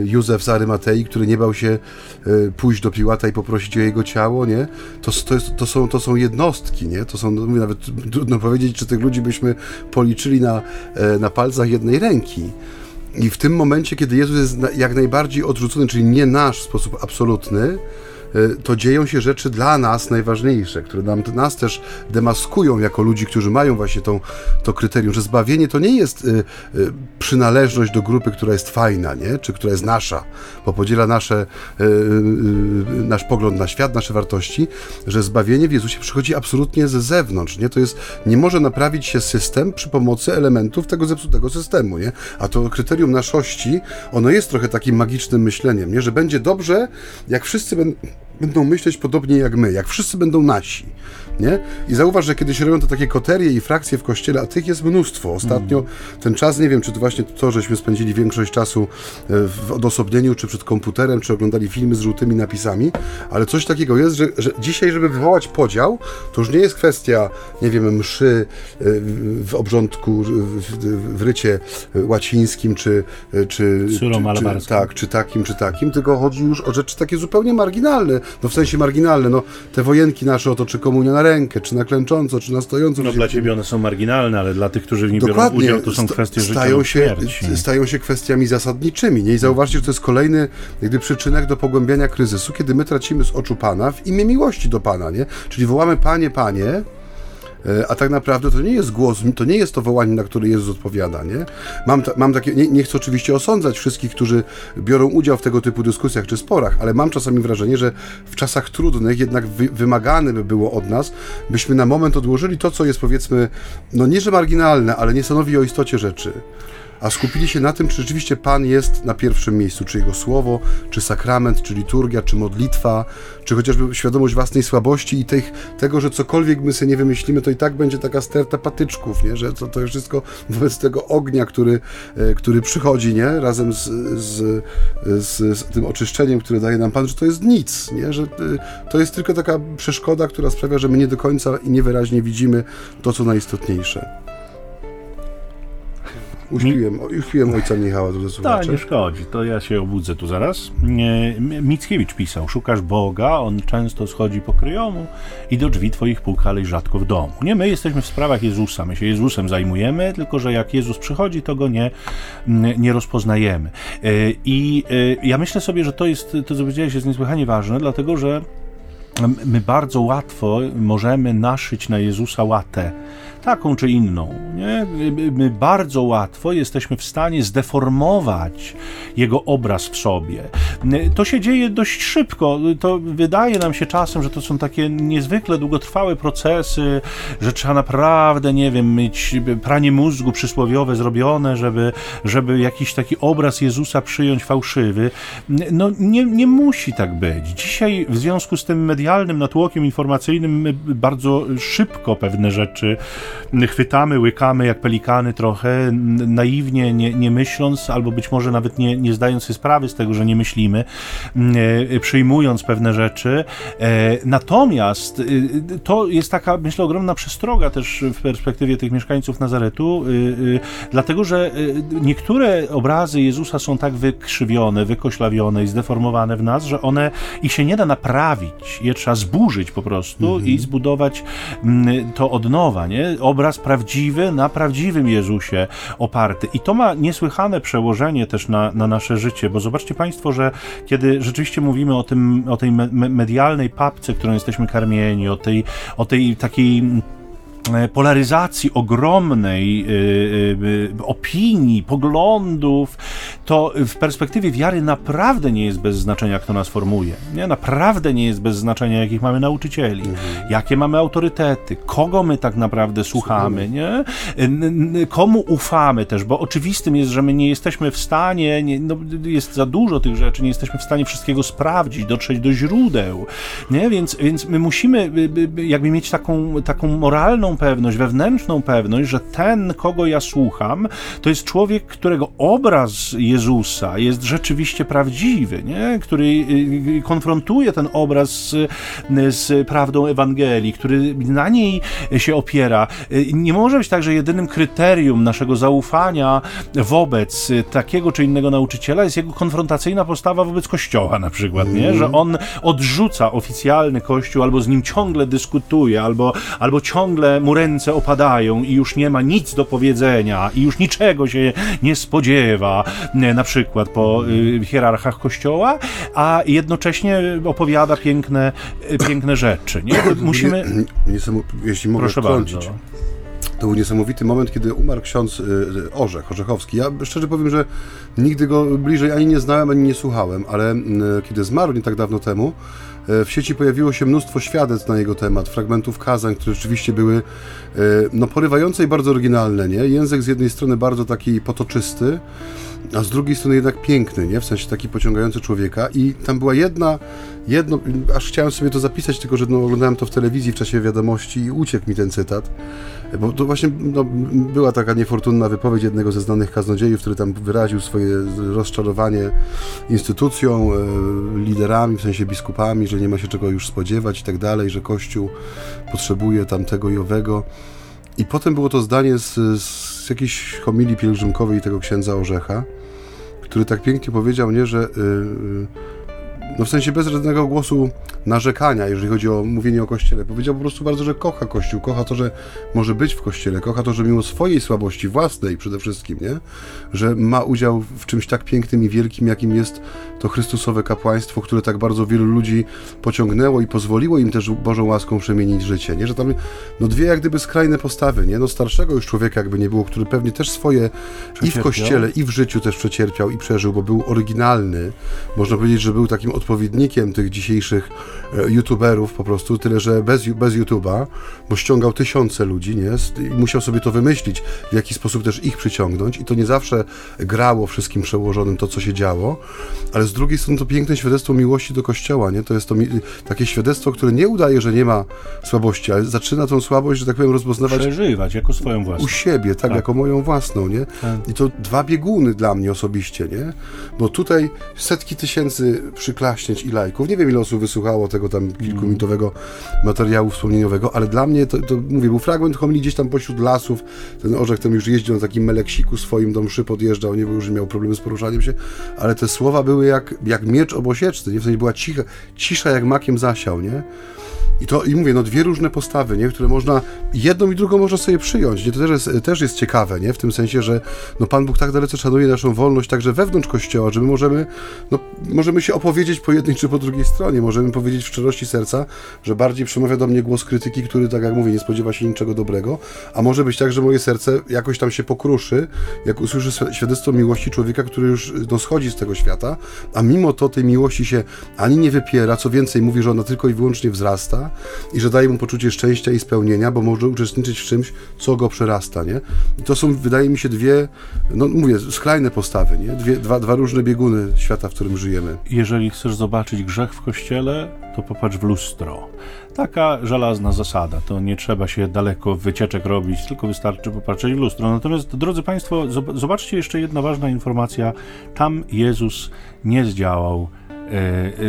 S2: Józef z Arymatei, który nie bał się pójść do Piłata i poprosić o jego ciało, nie? To, to, jest, to, są, to są jednostki, nie? To są, no, nawet trudno powiedzieć, czy tych ludzi byśmy policzyli na, e, na palcach jednej ręki. I w tym momencie, kiedy Jezus jest jak najbardziej odrzucony, czyli nie nasz w sposób absolutny, to dzieją się rzeczy dla nas najważniejsze, które nam, nas też demaskują jako ludzi, którzy mają właśnie tą, to kryterium, że zbawienie to nie jest y, y, przynależność do grupy, która jest fajna, nie? czy która jest nasza, bo podziela nasze, y, nasz pogląd na świat, nasze wartości, że zbawienie w Jezusie przychodzi absolutnie z zewnątrz. Nie? To jest, nie może naprawić się system przy pomocy elementów tego zepsutego systemu. Nie? A to kryterium naszości, ono jest trochę takim magicznym myśleniem, nie? że będzie dobrze, jak wszyscy będą będą myśleć podobnie jak my, jak wszyscy będą nasi. Nie? I zauważ, że kiedyś robią to takie koterie i frakcje w kościele, a tych jest mnóstwo. Ostatnio mm. ten czas, nie wiem, czy to właśnie to, żeśmy spędzili większość czasu e, w odosobnieniu, czy przed komputerem, czy oglądali filmy z żółtymi napisami, ale coś takiego jest, że, że dzisiaj, żeby wywołać podział, to już nie jest kwestia, nie wiem, mszy e, w obrządku, w, w rycie łacińskim, czy, e, czy, czy, czy, tak, czy takim, czy takim, tylko chodzi już o rzeczy takie zupełnie marginalne no w sensie marginalne, no te wojenki nasze oto, czy komunia na rękę, czy na klęcząco, czy na stojąco.
S1: No dla ciebie one są marginalne, ale dla tych, którzy w nich Dokładnie. biorą udział, to są kwestie
S2: stają
S1: życia
S2: się, stają się kwestiami zasadniczymi, nie? I zauważcie, że to jest kolejny gdy przyczynek do pogłębiania kryzysu, kiedy my tracimy z oczu Pana w imię miłości do Pana, nie? Czyli wołamy Panie, Panie, a tak naprawdę to nie jest głos, to nie jest to wołanie, na które Jezus odpowiada, nie? Mam, ta, mam takie, nie, nie chcę oczywiście osądzać wszystkich, którzy biorą udział w tego typu dyskusjach czy sporach, ale mam czasami wrażenie, że w czasach trudnych jednak wy, wymagane by było od nas, byśmy na moment odłożyli to, co jest powiedzmy, no nie że marginalne, ale nie stanowi o istocie rzeczy a skupili się na tym, czy rzeczywiście Pan jest na pierwszym miejscu, czy Jego słowo, czy sakrament, czy liturgia, czy modlitwa, czy chociażby świadomość własnej słabości i tego, że cokolwiek my sobie nie wymyślimy, to i tak będzie taka sterta patyczków, nie? że to, to jest wszystko wobec tego ognia, który, e, który przychodzi nie? razem z, z, z, z tym oczyszczeniem, które daje nam Pan, że to jest nic, nie? że e, to jest tylko taka przeszkoda, która sprawia, że my nie do końca i niewyraźnie widzimy to, co najistotniejsze. Uśpiłem, uśpiłem ojca Michała tu ze
S1: Tak, nie szkodzi, to ja się obudzę tu zaraz. Mickiewicz pisał, szukasz Boga, On często schodzi po kryjomu i do drzwi twoich puka, ale rzadko w domu. Nie, my jesteśmy w sprawach Jezusa, my się Jezusem zajmujemy, tylko że jak Jezus przychodzi, to Go nie, nie rozpoznajemy. E, I e, ja myślę sobie, że to jest, to co powiedziałeś jest niesłychanie ważne, dlatego że my bardzo łatwo możemy naszyć na Jezusa łatę taką czy inną. Nie? My bardzo łatwo jesteśmy w stanie zdeformować jego obraz w sobie. To się dzieje dość szybko. To wydaje nam się czasem, że to są takie niezwykle długotrwałe procesy, że trzeba naprawdę, nie wiem, mieć pranie mózgu przysłowiowe zrobione, żeby, żeby jakiś taki obraz Jezusa przyjąć fałszywy. No nie, nie musi tak być. Dzisiaj w związku z tym medialnym natłokiem informacyjnym bardzo szybko pewne rzeczy chwytamy, łykamy jak pelikany trochę, naiwnie, nie, nie myśląc, albo być może nawet nie, nie zdając sobie sprawy z tego, że nie myślimy, e, przyjmując pewne rzeczy. E, natomiast e, to jest taka, myślę, ogromna przestroga też w perspektywie tych mieszkańców Nazaretu, dlatego że niektóre obrazy Jezusa są tak wykrzywione, wykoślawione i zdeformowane w nas, że one ich się nie da naprawić, je trzeba zburzyć po prostu mhm. i zbudować to od nowa, nie? Obraz prawdziwy na prawdziwym Jezusie oparty. I to ma niesłychane przełożenie też na, na nasze życie, bo zobaczcie Państwo, że kiedy rzeczywiście mówimy o, tym, o tej medialnej papce, którą jesteśmy karmieni, o tej, o tej takiej polaryzacji ogromnej y, y, opinii, poglądów, to w perspektywie wiary naprawdę nie jest bez znaczenia, kto nas formuje. Nie? Naprawdę nie jest bez znaczenia, jakich mamy nauczycieli, mhm. jakie mamy autorytety, kogo my tak naprawdę słuchamy, nie? komu ufamy też, bo oczywistym jest, że my nie jesteśmy w stanie, nie, no, jest za dużo tych rzeczy, nie jesteśmy w stanie wszystkiego sprawdzić, dotrzeć do źródeł, nie? Więc, więc my musimy jakby mieć taką, taką moralną pewność, wewnętrzną pewność, że ten, kogo ja słucham, to jest człowiek, którego obraz Jezusa jest rzeczywiście prawdziwy, nie? który y, y, konfrontuje ten obraz z, z prawdą Ewangelii, który na niej się opiera. Y, nie może być tak, że jedynym kryterium naszego zaufania wobec takiego czy innego nauczyciela jest jego konfrontacyjna postawa wobec Kościoła na przykład, nie? że mhm. on odrzuca oficjalny Kościół albo z nim ciągle dyskutuje, albo, albo ciągle mu ręce opadają i już nie ma nic do powiedzenia i już niczego się nie spodziewa, e, na przykład po y, hierarchach kościoła, a jednocześnie opowiada piękne, e, piękne rzeczy. Nie? Musimy...
S2: Jeśli mogę Proszę Bardzo. To był niesamowity moment, kiedy umarł ksiądz y, y, Orzech, Orzechowski. Ja szczerze powiem, że nigdy go bliżej ani nie znałem, ani nie słuchałem, ale kiedy zmarł nie tak dawno temu, w sieci pojawiło się mnóstwo świadectw na jego temat, fragmentów kazań, które rzeczywiście były e, no, porywające i bardzo oryginalne. Nie? Język z jednej strony bardzo taki potoczysty, a z drugiej strony jednak piękny, nie? w sensie taki pociągający człowieka. I tam była jedna, jedno, aż chciałem sobie to zapisać, tylko że no, oglądałem to w telewizji w czasie wiadomości i uciekł mi ten cytat. Bo to właśnie no, była taka niefortunna wypowiedź jednego ze znanych kaznodziejów, który tam wyraził swoje rozczarowanie instytucją, e, liderami, w sensie biskupami, że nie ma się czego już spodziewać i tak dalej, że Kościół potrzebuje tamtego i owego. I potem było to zdanie z, z jakiejś homilii pielgrzymkowej tego księdza Orzecha, który tak pięknie powiedział, nie, że y, y, no w sensie bez żadnego głosu narzekania, jeżeli chodzi o mówienie o Kościele. Powiedział po prostu bardzo, że kocha Kościół, kocha to, że może być w Kościele, kocha to, że mimo swojej słabości, własnej przede wszystkim, nie? że ma udział w czymś tak pięknym i wielkim, jakim jest to Chrystusowe kapłaństwo, które tak bardzo wielu ludzi pociągnęło i pozwoliło im też Bożą łaską przemienić życie, nie? Że tam no dwie jak gdyby skrajne postawy, nie? No starszego już człowieka jakby nie było, który pewnie też swoje i w Kościele, i w życiu też przecierpiał i przeżył, bo był oryginalny. Można powiedzieć, że był takim odpowiednikiem tych dzisiejszych e, youtuberów po prostu, tyle że bez, bez YouTube'a, bo ściągał tysiące ludzi, nie? I musiał sobie to wymyślić, w jaki sposób też ich przyciągnąć i to nie zawsze grało wszystkim przełożonym to, co się działo, ale z drugiej strony to piękne świadectwo miłości do Kościoła, nie? To jest to takie świadectwo, które nie udaje, że nie ma słabości, ale zaczyna tą słabość, że tak powiem, rozpoznawać...
S1: Przeżywać jako swoją własną.
S2: U siebie, tak, tak. jako moją własną, nie? Tak. I to dwa bieguny dla mnie osobiście, nie? Bo tutaj setki tysięcy przyklaśnięć i lajków. Nie wiem, ile osób wysłuchało tego tam kilkuminutowego materiału wspomnieniowego, ale dla mnie to, to mówię, był fragment homilii gdzieś tam pośród lasów. Ten orzech tam już jeździł na takim meleksiku swoim do mszy podjeżdżał, nie, bo już miał problemy z poruszaniem się, ale te słowa były jak, jak miecz obosieczny, nie? W sensie była cicha, cisza jak makiem zasiał, nie? I to, i mówię, no dwie różne postawy, nie? które można, jedną i drugą można sobie przyjąć, nie? To też jest, też jest ciekawe, nie? W tym sensie, że no Pan Bóg tak dalece szanuje naszą wolność także wewnątrz Kościoła, że my możemy, no, możemy się opowiedzieć po jednej czy po drugiej stronie, możemy powiedzieć w szczerości serca, że bardziej przemawia do mnie głos krytyki, który, tak jak mówię, nie spodziewa się niczego dobrego, a może być tak, że moje serce jakoś tam się pokruszy, jak usłyszy świadectwo miłości człowieka, który już no, schodzi z tego świata, a mimo to tej miłości się ani nie wypiera, co więcej mówi, że ona tylko i wyłącznie wzrasta, i że daje mu poczucie szczęścia i spełnienia, bo może uczestniczyć w czymś, co go przerasta, nie? I to są, wydaje mi się, dwie, no mówię, skrajne postawy, nie? Dwie, dwa, dwa różne bieguny świata, w którym żyjemy.
S1: Jeżeli chcesz zobaczyć grzech w Kościele, to popatrz w lustro. Taka żelazna zasada, to nie trzeba się daleko wycieczek robić, tylko wystarczy popatrzeć w lustro. Natomiast, drodzy Państwo, zobaczcie jeszcze jedna ważna informacja. Tam Jezus nie zdziałał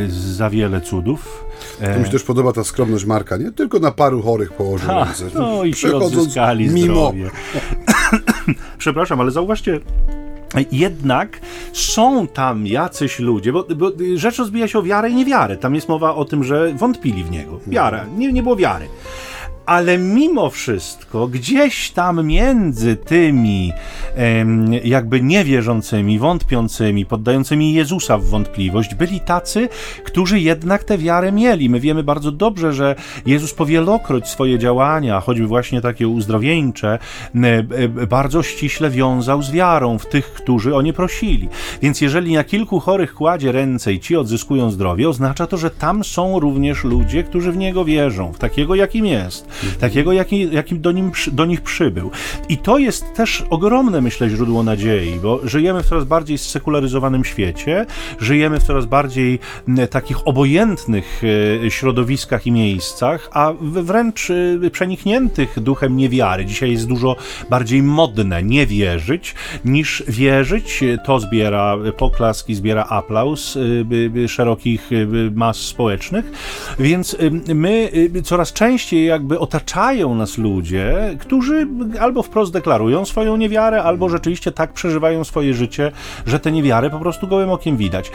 S1: za wiele cudów.
S2: To mi się też podoba ta skromność Marka, nie? Tylko na paru chorych położył ha, ręce.
S1: No i się odzyskali mimo. Przepraszam, ale zauważcie, jednak są tam jacyś ludzie, bo, bo, rzecz rozbija się o wiarę i niewiarę. Tam jest mowa o tym, że wątpili w niego. Wiara, nie, nie było wiary ale mimo wszystko gdzieś tam między tymi jakby niewierzącymi, wątpiącymi, poddającymi Jezusa w wątpliwość, byli tacy, którzy jednak tę wiarę mieli. My wiemy bardzo dobrze, że Jezus powielokroć swoje działania, choćby właśnie takie uzdrowieńcze, bardzo ściśle wiązał z wiarą w tych, którzy o nie prosili. Więc jeżeli na kilku chorych kładzie ręce i ci odzyskują zdrowie, oznacza to, że tam są również ludzie, którzy w Niego wierzą, w takiego, jakim jest takiego, jaki, jakim do, nim, do nich przybył. I to jest też ogromne, myślę, źródło nadziei, bo żyjemy w coraz bardziej sekularyzowanym świecie, żyjemy w coraz bardziej takich obojętnych e, środowiskach i miejscach, a wręcz e, przenikniętych duchem niewiary. Dzisiaj jest dużo bardziej modne nie wierzyć, niż wierzyć. To zbiera poklaski, zbiera aplauz e, szerokich mas społecznych, więc my coraz częściej jakby otaczają nas ludzie, którzy albo wprost deklarują swoją niewiarę, albo rzeczywiście tak przeżywają swoje życie, że tę niewiarę po prostu gołym okiem widać.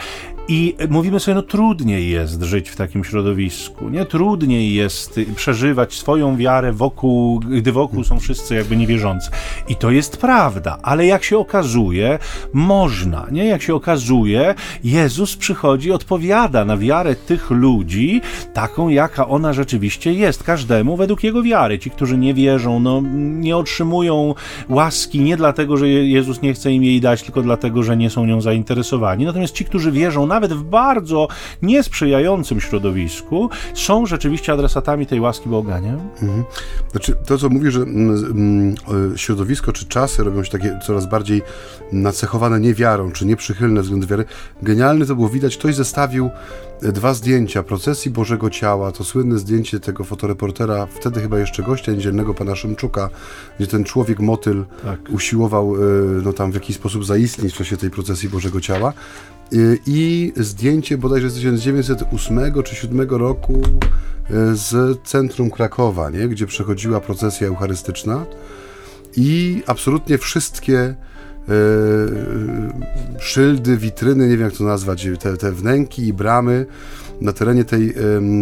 S1: I mówimy sobie, no trudniej jest żyć w takim środowisku, nie? Trudniej jest przeżywać swoją wiarę wokół, gdy wokół są wszyscy jakby niewierzący. I to jest prawda, ale jak się okazuje, można, nie? Jak się okazuje, Jezus przychodzi, odpowiada na wiarę tych ludzi, taką jaka ona rzeczywiście jest, każdemu według jego wiary. Ci, którzy nie wierzą, no, nie otrzymują łaski nie dlatego, że Jezus nie chce im jej dać, tylko dlatego, że nie są nią zainteresowani. Natomiast ci, którzy wierzą nawet w bardzo niesprzyjającym środowisku, są rzeczywiście adresatami tej łaski Boga, nie? Mhm.
S2: Znaczy, to, co mówi, że mm, mm, środowisko czy czasy robią się takie coraz bardziej nacechowane niewiarą, czy nieprzychylne względem wiary, genialny to było widać, ktoś zestawił dwa zdjęcia procesji Bożego Ciała, to słynne zdjęcie tego fotoreportera, wtedy chyba jeszcze gościa niedzielnego pana Szymczuka, gdzie ten człowiek motyl tak. usiłował e, no, tam w jakiś sposób zaistnieć w czasie tej procesji Bożego Ciała. E, I zdjęcie bodajże z 1908 czy 7 roku e, z centrum Krakowa, nie? gdzie przechodziła procesja eucharystyczna i absolutnie wszystkie szyldy, witryny, nie wiem jak to nazwać, te, te wnęki i bramy na terenie tej,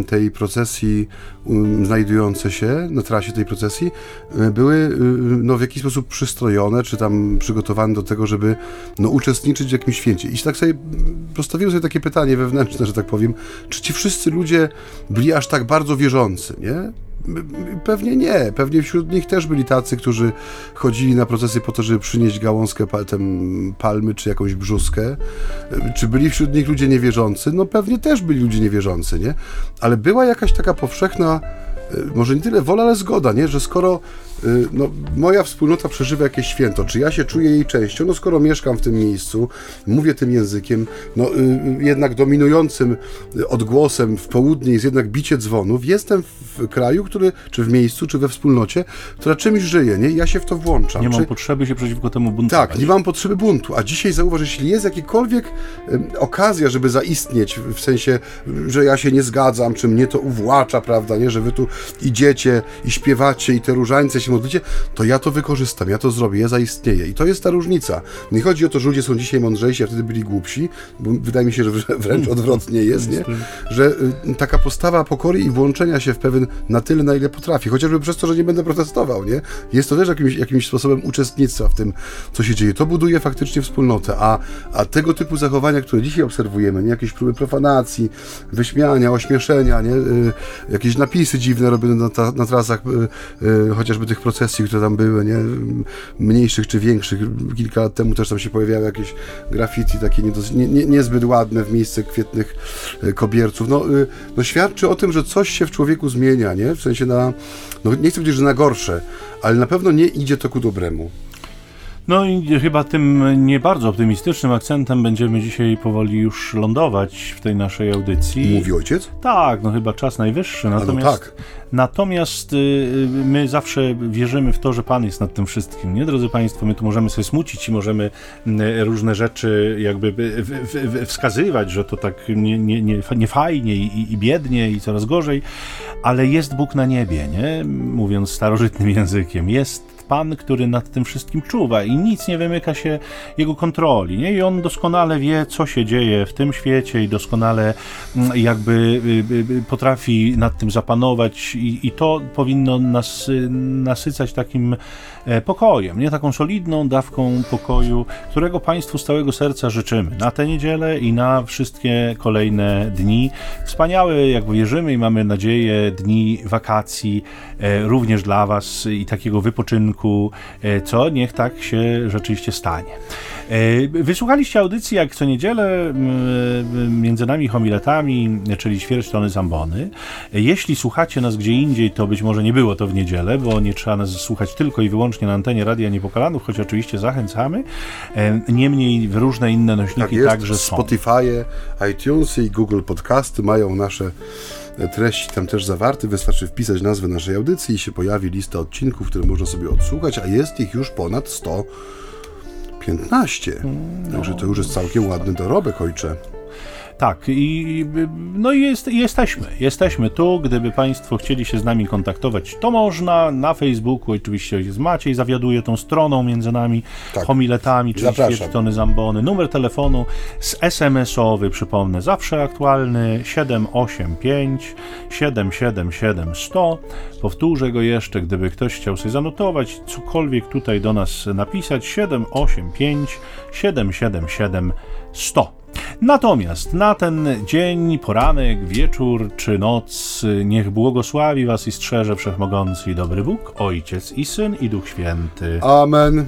S2: tej procesji um, znajdujące się, na trasie tej procesji, e, były y, no, w jakiś sposób przystrojone, czy tam przygotowane do tego, żeby no, uczestniczyć w jakimś święcie. I tak sobie postawiłem sobie takie pytanie wewnętrzne, że tak powiem, czy ci wszyscy ludzie byli aż tak bardzo wierzący, nie? Pewnie nie. Pewnie wśród nich też byli tacy, którzy chodzili na procesy po to, żeby przynieść gałązkę paltem palmy czy jakąś brzuskę. Czy byli wśród nich ludzie niewierzący? No pewnie też byli ludzie niewierzący, nie? Ale była jakaś taka powszechna e, może nie tyle wola, ale zgoda, nie? że skoro no, moja wspólnota przeżywa jakieś święto, czy ja się czuję jej częścią, no skoro mieszkam w tym miejscu, mówię tym językiem, no y, jednak dominującym odgłosem w południe jest jednak bicie dzwonów, jestem w kraju, który, czy w miejscu, czy we wspólnocie, która czymś żyje, nie? Ja się w to włączam.
S1: Nie mam
S2: czy...
S1: potrzeby się przeciwko temu buntować.
S2: Tak, nie mam potrzeby buntu, a dzisiaj zauważ, jeśli jest jakakolwiek y, okazja, żeby zaistnieć, w sensie, że ja się nie zgadzam, czy mnie to uwłacza, prawda, nie, że wy tu idziecie i śpiewacie i te różańce się modlicie, to ja to wykorzystam, ja to zrobię, ja zaistnieję. I to jest ta różnica. Nie chodzi o to, że ludzie są dzisiaj mądrzejsi, a wtedy byli głupsi, bo wydaje mi się, że wręcz odwrotnie jest, nie? że y, taka postawa pokory i włączenia się w pewien na tyle, na ile potrafi, chociażby przez to, że nie będę protestował, nie? Jest to też jakimś, jakimś sposobem uczestnictwa w tym, co się dzieje. To buduje faktycznie wspólnotę, a, a tego typu zachowania, które dzisiaj obserwujemy, nie? Jakieś próby profanacji, wyśmiania, ośmieszenia, nie? Y, jakieś napisy dziwne robione na, na trasach, y, chociażby tych procesji, które tam były, nie? mniejszych czy większych. Kilka lat temu też tam się pojawiały jakieś graffiti takie nie, nie, niezbyt ładne w miejsce kwietnych e, kobierców. No, y, no świadczy o tym, że coś się w człowieku zmienia, nie? W sensie na, no nie chcę powiedzieć, że na gorsze, ale na pewno nie idzie to ku dobremu.
S1: No i chyba tym nie bardzo optymistycznym akcentem będziemy dzisiaj powoli już lądować w tej naszej audycji.
S2: Mówi ojciec?
S1: Tak, no chyba czas najwyższy. No natomiast, no tak. natomiast y, my zawsze wierzymy w to, że Pan jest nad tym wszystkim. Nie, drodzy Państwo, my tu możemy sobie smucić i możemy y, różne rzeczy jakby wskazywać, że to tak nie, nie, nie, nie fajnie i, i biednie i coraz gorzej, ale jest Bóg na niebie, nie? Mówiąc starożytnym językiem. Jest Pan, który nad tym wszystkim czuwa i nic nie wymyka się jego kontroli. Nie? I on doskonale wie, co się dzieje w tym świecie i doskonale mm, jakby y, y, y, potrafi nad tym zapanować i, i to powinno nas nasycać takim pokojem, nie taką solidną dawką pokoju, którego Państwu z całego serca życzymy na tę niedzielę i na wszystkie kolejne dni. Wspaniałe, jak wierzymy i mamy nadzieję, dni wakacji e, również dla Was i takiego wypoczynku E, co niech tak się rzeczywiście stanie. E, wysłuchaliście audycji jak co niedzielę między nami homiletami, czyli ćwierć tony zambony. E, jeśli słuchacie nas gdzie indziej, to być może nie było to w niedzielę, bo nie trzeba nas słuchać tylko i wyłącznie na antenie Radia Niepokalanów, choć oczywiście zachęcamy. E, niemniej różne inne nośniki tak jest, także
S2: są. Spotify, iTunes i Google Podcasty mają nasze treści tam też zawarte. Wystarczy wpisać nazwę naszej audycji i się pojawi lista odcinków, które można sobie odsłuchać, a jest ich już ponad 100 15. Także to już jest całkiem ładny dorobek, ojcze.
S1: Tak, i no jest, jesteśmy. Jesteśmy tu. Gdyby Państwo chcieli się z nami kontaktować, to można. Na Facebooku oczywiście jest Maciej, zawiaduje tą stroną między nami, tak. homiletami, czyli Świetcony Zambony. Numer telefonu z SMS-owy, przypomnę, zawsze aktualny 785 777 100. Powtórzę go jeszcze, gdyby ktoś chciał sobie zanotować, cokolwiek tutaj do nas napisać 785 777 100. Natomiast na ten dzień, poranek, wieczór czy noc, niech błogosławi Was i strzeże Wszechmogący i dobry Bóg, Ojciec i Syn i Duch Święty.
S2: Amen.